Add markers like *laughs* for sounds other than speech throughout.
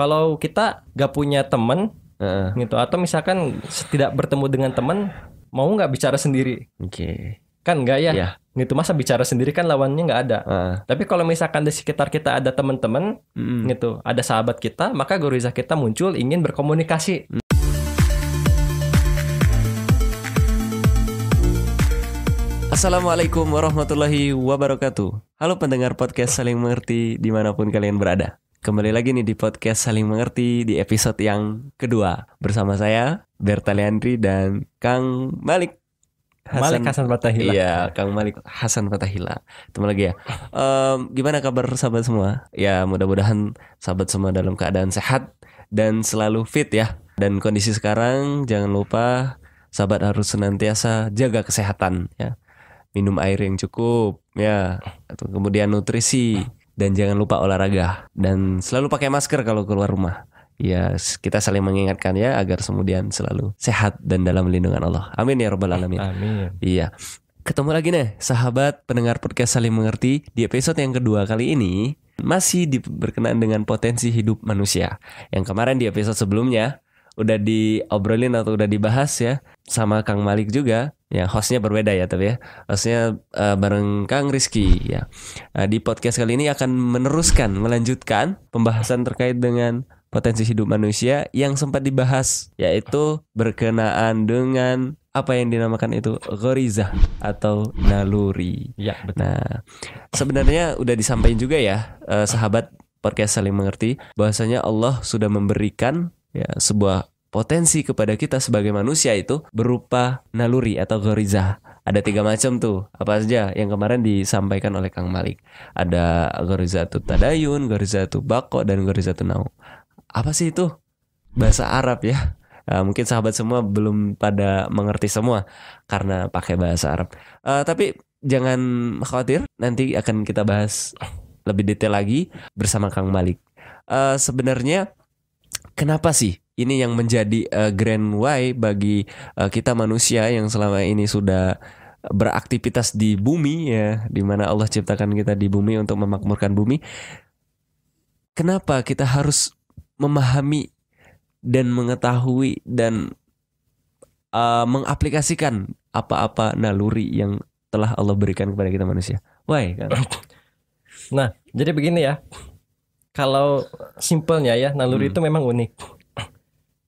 kalau kita gak punya temen Heeh. gitu atau misalkan tidak bertemu dengan temen mau nggak bicara sendiri Oke. kan nggak ya Iya. gitu masa bicara sendiri kan lawannya nggak ada Heeh. tapi kalau misalkan di sekitar kita ada teman-teman Mm-mm. gitu ada sahabat kita maka goriza kita muncul ingin berkomunikasi Assalamualaikum warahmatullahi wabarakatuh. Halo pendengar podcast saling mengerti di mana pun kalian berada. Kembali lagi nih di podcast saling mengerti di episode yang kedua bersama saya Berta Leandri dan Kang Malik. Malik Hasan Fatahila Iya, Kang Malik Hasan Fatahila. Ketemu lagi ya. Em, gimana kabar sahabat semua? Ya, mudah-mudahan sahabat semua dalam keadaan sehat dan selalu fit ya. Dan kondisi sekarang jangan lupa sahabat harus senantiasa jaga kesehatan ya. Minum air yang cukup ya. Atau kemudian nutrisi dan jangan lupa olahraga dan selalu pakai masker kalau keluar rumah. Ya, kita saling mengingatkan ya agar kemudian selalu sehat dan dalam lindungan Allah. Amin ya rabbal alamin. amin Iya. Ketemu lagi nih, sahabat pendengar podcast saling mengerti. Di episode yang kedua kali ini masih berkenaan dengan potensi hidup manusia. Yang kemarin di episode sebelumnya udah diobrolin atau udah dibahas ya sama Kang Malik juga. Ya, hostnya berbeda ya tapi ya. Hostnya eh, bareng Kang Rizky ya. Nah, di podcast kali ini akan meneruskan, melanjutkan pembahasan terkait dengan potensi hidup manusia yang sempat dibahas yaitu berkenaan dengan apa yang dinamakan itu goriza atau naluri. ya betul Nah, sebenarnya udah disampaikan juga ya eh, sahabat podcast saling mengerti bahwasanya Allah sudah memberikan ya sebuah potensi kepada kita sebagai manusia itu berupa naluri atau goriza. Ada tiga macam tuh. Apa saja yang kemarin disampaikan oleh Kang Malik. Ada goriza tadayun, goriza bako dan goriza nau. Apa sih itu? Bahasa Arab ya. Nah, mungkin sahabat semua belum pada mengerti semua karena pakai bahasa Arab. Eh, tapi jangan khawatir, nanti akan kita bahas lebih detail lagi bersama Kang Malik. Eh, sebenarnya kenapa sih ini yang menjadi eh, grand why bagi eh, kita manusia yang selama ini sudah beraktivitas di bumi ya, di mana Allah ciptakan kita di bumi untuk memakmurkan bumi. Kenapa kita harus memahami dan mengetahui dan eh, mengaplikasikan apa-apa naluri yang telah Allah berikan kepada kita manusia? Why? Kang? nah jadi begini ya kalau simpelnya ya naluri Hmm. itu memang unik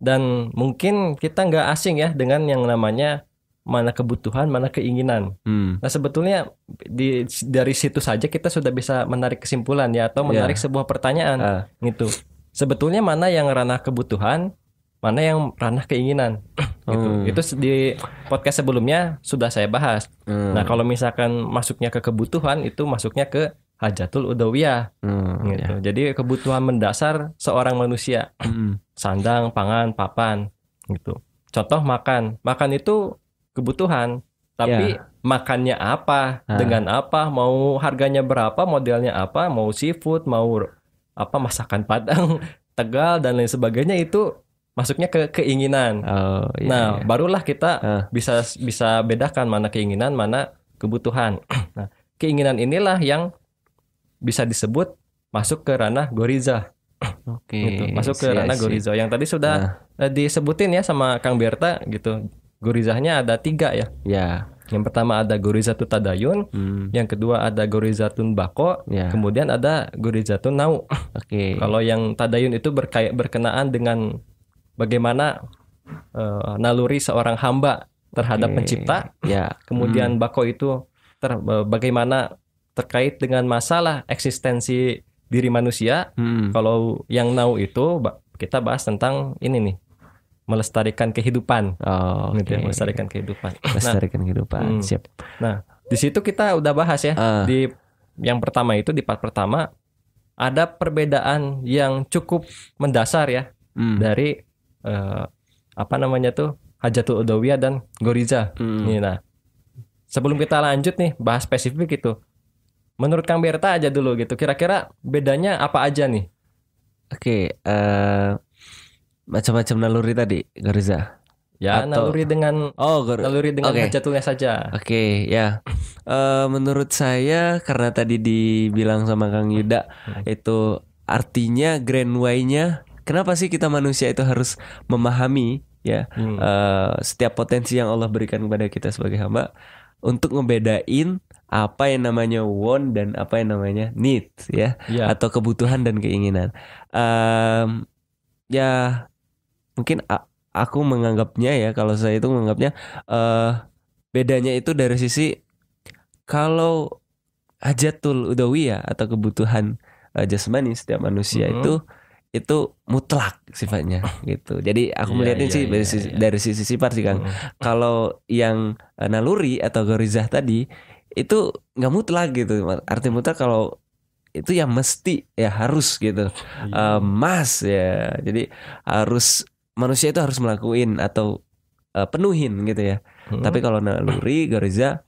dan mungkin kita nggak asing ya dengan yang namanya mana kebutuhan mana keinginan Hmm. Nah sebetulnya di dari situ saja kita sudah bisa menarik kesimpulan ya atau menarik sebuah pertanyaan Ah, gitu. Sebetulnya mana yang ranah kebutuhan, mana yang ranah keinginan *clears throat* gitu. Hmm. Itu di podcast sebelumnya sudah saya bahas. hmm, Nah, kalau misalkan masuknya ke kebutuhan itu masuknya ke hajatul udawiyah hmm, gitu. ya. Jadi kebutuhan mendasar seorang manusia, Hmm, sandang, pangan, papan gitu. Contoh makan. Makan itu kebutuhan, tapi makannya apa, Ah. dengan apa, mau harganya berapa, modelnya apa, mau seafood, mau apa masakan Padang, *laughs* Tegal dan lain sebagainya itu masuknya ke keinginan. Oh, iya, nah, iya. barulah kita Ah. bisa bisa bedakan mana keinginan, mana kebutuhan. *clears throat* nah, keinginan inilah yang bisa disebut masuk ke ranah goriza Oke. gitu. Masuk ke siap, ranah siap. goriza. Yang tadi sudah Nah, eh, disebutin ya sama Kang Berta gitu. Gorizahnya ada tiga ya. ya. Yang pertama ada gorizatun tadayun, Hmm, yang kedua ada gorizatun bako, ya. kemudian ada gorizatun nau. Oke. Kalau yang tadayun itu berkait berkenaan dengan bagaimana eh, naluri seorang hamba terhadap Oke. pencipta, Ya. kemudian bako itu ter, eh, bagaimana terkait dengan masalah eksistensi diri manusia. Hmm. Kalau yang nau itu kita bahas tentang ini nih melestarikan kehidupan, Oh, gitu ya, melestarikan kehidupan. Nah, Melestarikan kehidupan. Hmm. Siap. di situ kita udah bahas ya Ah. di yang pertama itu di part pertama ada perbedaan yang cukup mendasar ya Hmm. dari eh, apa namanya tuh hajatul udawiyah dan goriza. Hmm. Nih, nah sebelum kita lanjut nih bahas spesifik itu, menurut Kang Berta aja dulu gitu. Kira-kira bedanya apa aja nih? Oke, eh macam-macam naluri tadi, Goriza. Ya Atau- naluri dengan Oh, Gor- naluri dengan Oke. hajatulnya saja. Oke, ya. Eh menurut saya karena tadi dibilang sama Kang Yuda Hmm. itu artinya grand why-nya kenapa sih kita manusia itu harus memahami ya Hmm. eh, setiap potensi yang Allah berikan kepada kita sebagai hamba untuk ngebedain apa yang namanya want dan apa yang namanya need ya Iya. atau kebutuhan dan keinginan. Em, ya mungkin aku menganggapnya ya kalau saya itu menganggapnya eh bedanya itu dari sisi kalau hajatul udawiyah atau kebutuhan eh, jasmani setiap manusia Mhm. itu itu mutlak sifatnya *laughs* gitu. Jadi aku Iya, melihatnya iya, sih dari, iya, sisi, iya. dari sisi sifat sih Kang. Mm. Kalau yang eh, naluri atau gorizah tadi itu nggak mutlak gitu. Arti mutlak kalau itu yang mesti ya harus gitu. Iya. Eh, mas ya. Jadi harus manusia itu harus melakuin atau eh, penuhin gitu ya. Mm. Tapi kalau naluri goriza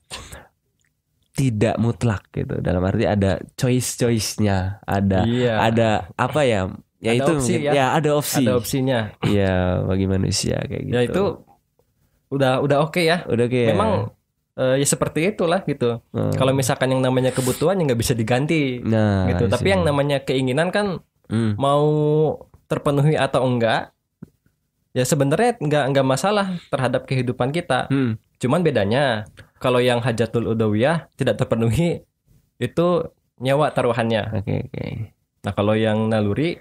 tidak mutlak gitu. Dalam arti ada choice-choice-nya, ada Iya. ada apa ya? Ya Ada itu opsi mungkin ya. ada opsi. ada opsinya. Iya, bagi manusia kayak gitu. Ya itu udah udah oke ya. udah kayak Memang eh, ya seperti itulah gitu. Hmm. Kalau misalkan yang namanya kebutuhan ya nggak bisa diganti nah, gitu. Tapi yang namanya keinginan kan Hmm. mau terpenuhi atau enggak ya sebenarnya nggak nggak masalah terhadap kehidupan kita. Hmm. Cuman bedanya kalau yang hajatul udawiyah tidak terpenuhi itu nyawa taruhannya. Oke, oke. Nah kalau yang naluri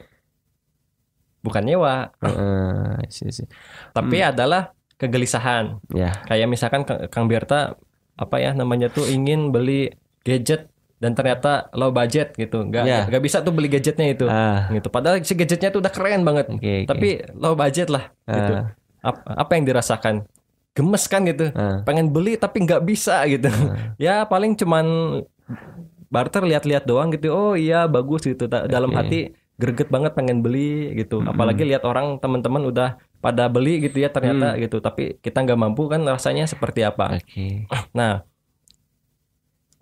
bukan nyewa, Heeh, sih, sih. tapi Hmm. adalah kegelisahan. Ya. Kayak misalkan Kang Berta apa ya namanya tuh ingin beli gadget dan ternyata low budget gitu, nggak Ya. nggak bisa tuh beli gadgetnya itu. Ah, Gitu. Padahal si gadgetnya tuh udah keren banget, oke, oke. tapi low budget lah. Gitu. Ah, Apa, apa yang dirasakan? Gemes kan gitu. ah, Pengen beli tapi nggak bisa gitu. ah. *laughs* ya paling cuman barter lihat-lihat doang gitu. Oh iya bagus gitu. Dalam Oke. hati greget banget pengen beli gitu. Mm-mm. Apalagi lihat orang teman-teman udah pada beli gitu ya ternyata gitu. Tapi kita nggak mampu kan rasanya seperti apa. Oke. Nah,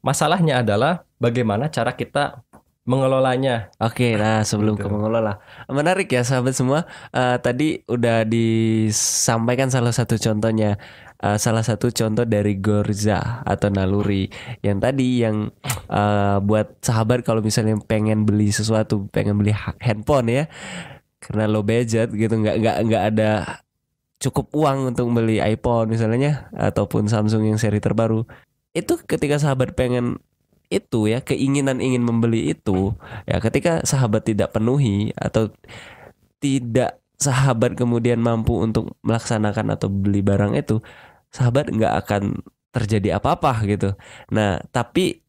masalahnya adalah bagaimana cara kita mengelolanya. Oke, nah sebelum Gitu. ke mengelola, menarik ya sahabat semua. Eh, tadi udah disampaikan salah satu contohnya, Eh, salah satu contoh dari Gorza atau naluri yang tadi yang eh, buat sahabat kalau misalnya pengen beli sesuatu, pengen beli ha- handphone ya, karena low budget gitu, nggak nggak nggak ada cukup uang untuk beli iPhone misalnya ataupun Samsung yang seri terbaru. Itu ketika sahabat pengen itu ya keinginan ingin membeli itu ya ketika sahabat tidak penuhi atau tidak sahabat kemudian mampu untuk melaksanakan atau beli barang itu sahabat nggak akan terjadi apa-apa gitu nah tapi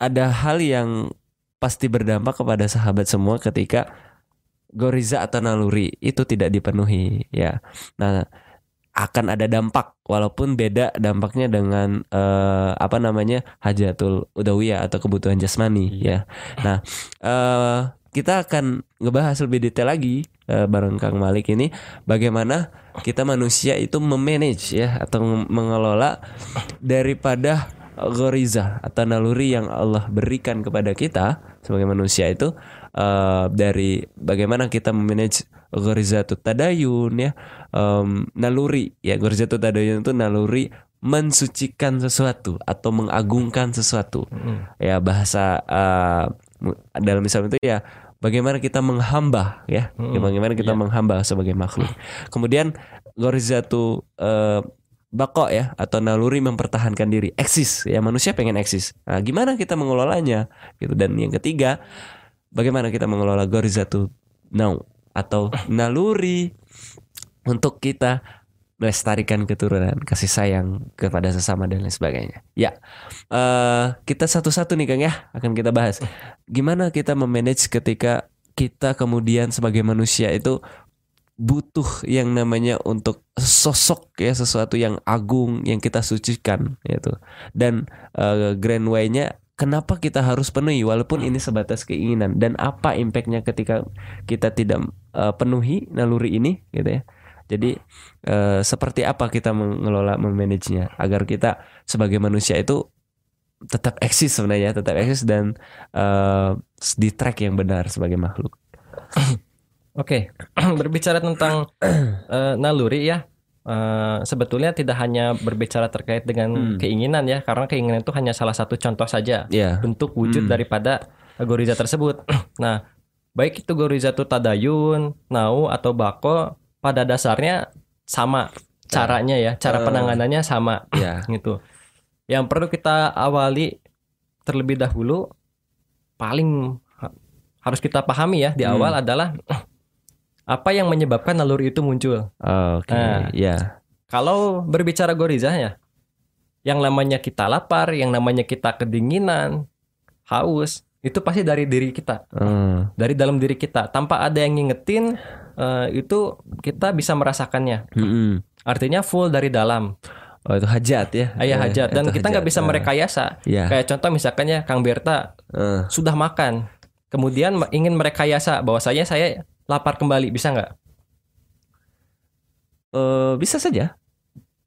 ada hal yang pasti berdampak kepada sahabat semua ketika goriza atau naluri itu tidak dipenuhi ya nah akan ada dampak walaupun beda dampaknya dengan eh, apa namanya hajatul udawiyah atau kebutuhan jasmani ya. Nah, eh, kita akan ngebahas lebih detail lagi eh, bareng Kang Malik ini bagaimana kita manusia itu memanage ya atau mengelola daripada goriza atau naluri yang Allah berikan kepada kita sebagai manusia itu eh, dari bagaimana kita memanage gorizatut tadayun ya. Em, naluri ya gorizatut tadayun itu naluri mensucikan sesuatu atau mengagungkan sesuatu. Mm. ya bahasa mu- dalam Islam itu ya bagaimana kita menghamba ya. Mm, bagaimana kita iya. menghamba sebagai makhluk. Kemudian gorizatu eh, bako ya atau naluri mempertahankan diri. Eksis ya manusia pengen eksis. Nah gimana kita mengelolanya? Gitu. Dan yang ketiga bagaimana kita mengelola gorizatu now. Atau naluri untuk kita melestarikan keturunan kasih sayang kepada sesama dan lain sebagainya. Ya eh kita satu-satu nih Kang ya akan kita bahas. Gimana kita memanage ketika kita kemudian sebagai manusia itu butuh yang namanya untuk sosok ya sesuatu yang agung yang kita sucikan yaitu dan eh, grand way-nya kenapa kita harus penuhi walaupun ini sebatas keinginan? Dan apa impactnya ketika kita tidak eh, penuhi naluri ini gitu ya? Jadi eh, seperti apa kita mengelola memanagenya agar kita sebagai manusia itu tetap eksis sebenarnya tetap eksis dan eh, di track yang benar sebagai makhluk? *coughs* Oke, *clears throat* berbicara tentang eh, naluri ya, eh, sebetulnya tidak hanya berbicara terkait dengan Hmm. keinginan ya, karena keinginan itu hanya salah satu contoh saja ya bentuk wujud Hmm. daripada goriza tersebut. *clears throat* nah, baik itu gorizatu tadayun, nau atau bako pada dasarnya sama caranya ya, cara Eh. penanganannya sama Ya. *clears throat* gitu. Yang perlu kita awali terlebih dahulu paling ha- harus kita pahami ya di Hmm. awal adalah *clears throat* apa yang menyebabkan naluri itu muncul. Oke. Nah. Ya. Kalau berbicara goriza ya, yang namanya kita lapar, yang namanya kita kedinginan, haus, itu pasti dari diri kita, Hmm. dari dalam diri kita. Tanpa ada yang ngingetin, eh, itu kita bisa merasakannya. Mm-mm. Artinya full dari dalam, Oh itu hajat ya? ayah Eh, hajat. Dan kita nggak bisa Ah. merekayasa. Ya. Kayak contoh misalkannya Kang Berta Eh. sudah makan, kemudian ingin merekayasa bahwasanya saya lapar kembali, bisa nggak? Eh, bisa saja.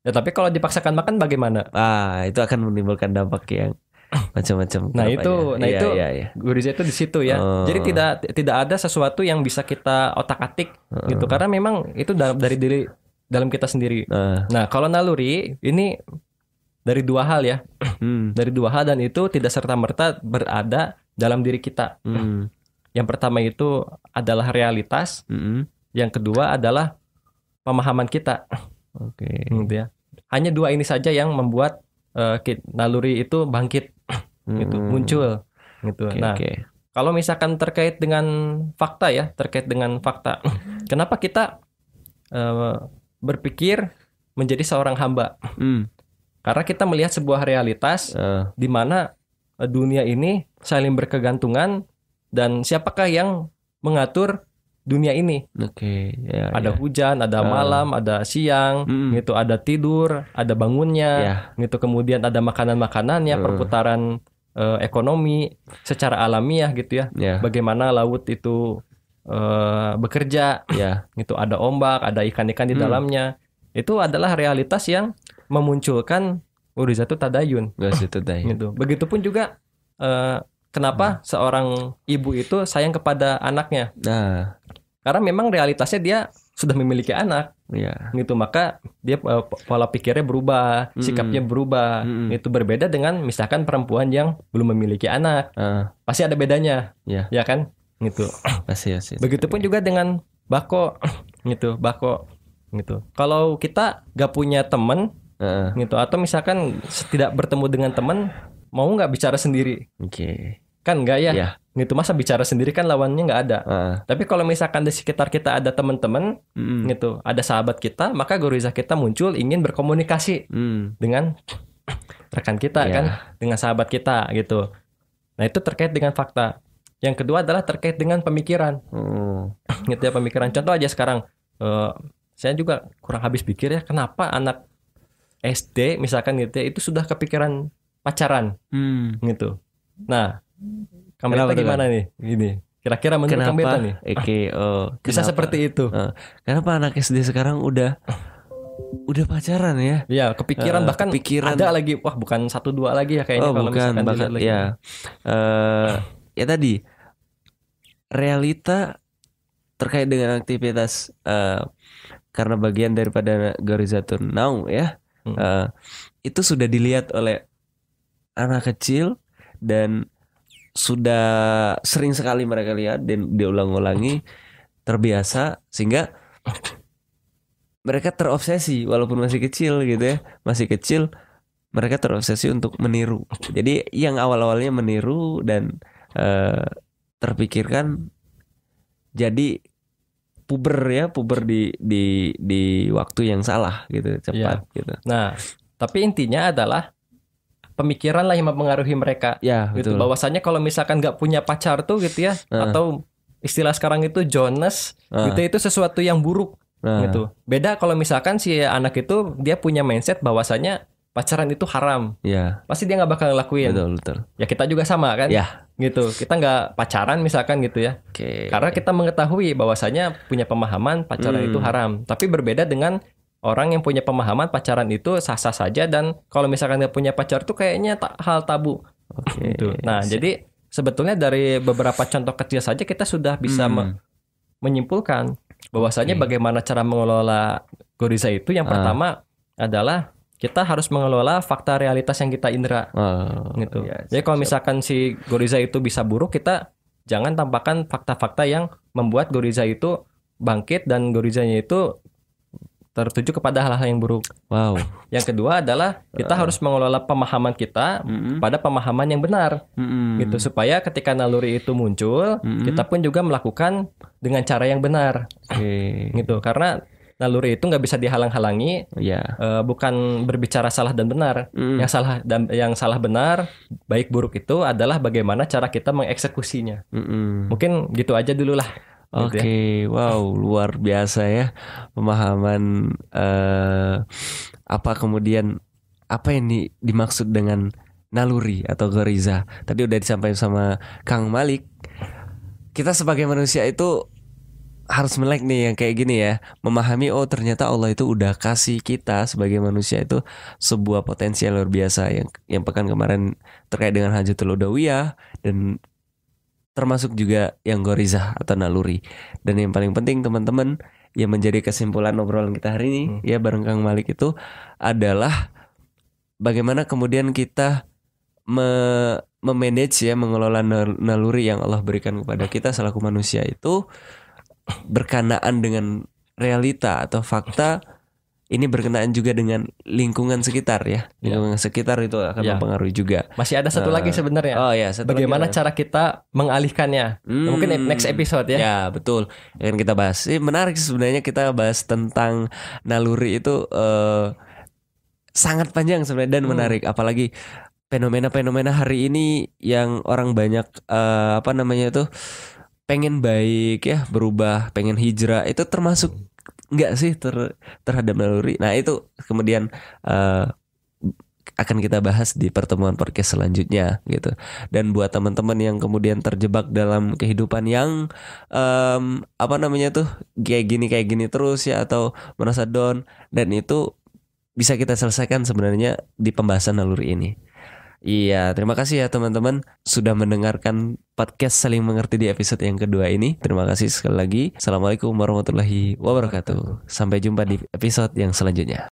Ya tapi kalau dipaksakan makan bagaimana? Ah, itu akan menimbulkan dampak yang *coughs* macam-macam. Nah, itu- ya? nah, Iya, itu iya, iya. Guriza itu di situ ya. Oh. Jadi tidak tidak ada sesuatu yang bisa kita otak-atik gitu karena memang itu da- dari diri dalam kita sendiri. Nah, Nah, kalau naluri ini dari dua hal ya. hmm, Dari dua hal dan itu tidak serta-merta berada dalam diri kita. hmm, Yang pertama itu adalah realitas, hmm. yang kedua adalah pemahaman kita Oke. gitu ya. Hanya dua ini saja yang membuat ki- naluri itu bangkit gitu, Hmm. muncul gitu. Oke, nah, oke. Kalau misalkan terkait dengan fakta ya, terkait dengan fakta, kenapa kita eh, berpikir menjadi seorang hamba? Hmm, Karena kita melihat sebuah realitas eh, di mana dunia ini saling berkegantungan dan siapakah yang mengatur dunia ini? Oke, ya, Ada ya. hujan, ada Ah. malam, ada siang, Mm-mm. gitu, ada tidur, ada bangunnya, Ya. gitu. Kemudian ada makanan-makanannya, Mm. perputaran eh, ekonomi secara alamiah gitu ya. Ya, bagaimana laut itu eh, bekerja ya. gitu ada ombak ada ikan-ikan di Hmm. dalamnya itu adalah realitas yang memunculkan urizatu tadayun gitu begitupun juga eh, kenapa seorang ibu itu sayang kepada anaknya Nah, karena memang realitasnya dia sudah memiliki anak ya. gitu maka dia eh, pola pikirnya berubah Hmm. sikapnya berubah Hmm. itu berbeda dengan misalkan perempuan yang belum memiliki anak Ah, pasti ada bedanya Ya. ya kan gitu pasti ya sih. Begitupun juga dengan bako *clears throat* gitu, bako gitu. Kalau kita gak punya temen Ah, gitu atau misalkan tidak bertemu dengan temen mau nggak bicara sendiri Oke. Kan nggak ya? Ya. Gitu masa bicara sendiri kan lawannya nggak ada. Ah, Tapi kalau misalkan di sekitar kita ada teman-teman mm, gitu, ada sahabat kita, maka goriza kita muncul ingin berkomunikasi mm. dengan rekan kita Ya. kan, dengan sahabat kita gitu. Nah itu terkait dengan fakta. Yang kedua adalah terkait dengan pemikiran. Oh, *laughs* gitu ya pemikiran contoh aja sekarang eh, saya juga kurang habis pikir ya kenapa anak SD misalkan gitu ya itu sudah kepikiran pacaran hmm. gitu nah tuh, gimana nih ini kira-kira menurut kamu Kenapa? nih Oke, oh, bisa kenapa? seperti itu Eh, kenapa anak SD sekarang udah udah pacaran ya? ya kepikiran Eh, bahkan kepikiran. ada lagi wah bukan satu dua lagi ya kayaknya oh kalau bukan misalkan bahkan lagi. ya eh ya tadi realita terkait dengan aktivitas eh karena bagian daripada Garizatun Now ya Hmm. eh, itu sudah dilihat oleh anak kecil dan sudah sering sekali mereka lihat dan diulang-ulangi terbiasa sehingga mereka terobsesi walaupun masih kecil gitu ya. Masih kecil mereka terobsesi untuk meniru. Jadi yang awal-awalnya meniru dan eh, terpikirkan jadi puber ya puber di di di waktu yang salah gitu cepat gitu. Nah tapi intinya adalah pemikiran lah yang mempengaruhi mereka. Ya gitu. betul. Bahwasannya kalau misalkan nggak punya pacar tuh gitu ya Ah. atau istilah sekarang itu Jonas Ah. gitu itu sesuatu yang buruk Nah, gitu. Beda kalau misalkan si anak itu dia punya mindset bahwasannya pacaran itu haram. Ya. Pasti dia nggak bakal ngelakuin. Betul betul. Ya kita juga sama kan? Ya. Gitu. Kita nggak pacaran misalkan gitu ya. Oke karena kita mengetahui bahwasanya punya pemahaman pacaran Hmm. itu haram. Tapi berbeda dengan orang yang punya pemahaman pacaran itu sah-sah saja dan kalau misalkan nggak punya pacar tuh kayaknya tak hal tabu oke gitu. Nah, jadi sebetulnya dari beberapa contoh kecil saja kita sudah bisa Hmm. me- menyimpulkan bahwasanya Oke. bagaimana cara mengelola goriza itu yang Ah. pertama adalah kita harus mengelola fakta realitas yang kita indera Oh, gitu. ya, Jadi kalau misalkan si goriza itu bisa buruk kita jangan tampakkan fakta-fakta yang membuat Goriza itu bangkit dan Gorizanya itu tertuju kepada hal-hal yang buruk. Wow. Yang kedua adalah kita harus mengelola pemahaman kita Mm-mm. pada pemahaman yang benar Mm-mm. gitu supaya ketika naluri itu muncul Mm-mm. kita pun juga melakukan dengan cara yang benar Oke. gitu karena naluri itu nggak bisa dihalang-halangi Ya. eh, bukan berbicara salah dan benar Mm. yang salah dan yang salah benar baik buruk itu adalah bagaimana cara kita mengeksekusinya Mm-mm. mungkin gitu aja dulu lah Oke, Gitu ya. wow, luar biasa ya pemahaman eh apa kemudian apa yang di- dimaksud dengan naluri atau goriza. Tadi udah disampaikan sama Kang Malik. Kita sebagai manusia itu harus melek nih yang kayak gini ya, memahami oh ternyata Allah itu udah kasih kita sebagai manusia itu sebuah potensi yang luar biasa yang yang pekan kemarin terkait dengan Hajatul Udawiyah dan termasuk juga yang goriza atau naluri. Dan yang paling penting teman-teman yang menjadi kesimpulan obrolan kita hari ini Hmm. ya bareng Kang Malik itu adalah bagaimana kemudian kita me memanage ya mengelola nal- naluri yang Allah berikan kepada kita selaku manusia itu berkenaan dengan realita atau fakta ini berkenaan juga dengan lingkungan sekitar ya Ya. lingkungan sekitar itu akan Ya. mempengaruhi juga masih ada satu Eh, lagi sebenarnya oh ya satu lagi bagaimana apa? cara kita mengalihkannya Hmm. mungkin next episode ya Ya betul Akan kita bahas Ini menarik sebenarnya kita bahas tentang naluri itu eh, Sangat panjang sebenarnya dan Hmm. menarik Apalagi fenomena-fenomena hari ini Yang orang banyak eh, Apa namanya itu Pengen baik ya Berubah Pengen hijrah Itu termasuk Enggak sih ter- terhadap naluri Nah itu kemudian eh, akan kita bahas di pertemuan podcast selanjutnya gitu. Dan buat teman-teman yang kemudian terjebak dalam kehidupan yang em, apa namanya tuh kayak gini kayak gini terus ya atau merasa down dan itu bisa kita selesaikan sebenarnya di pembahasan naluri ini. Iya, terima kasih ya teman-teman sudah mendengarkan podcast saling mengerti di episode yang kedua ini. Terima kasih sekali lagi. Assalamualaikum warahmatullahi wabarakatuh. Sampai jumpa di episode yang selanjutnya.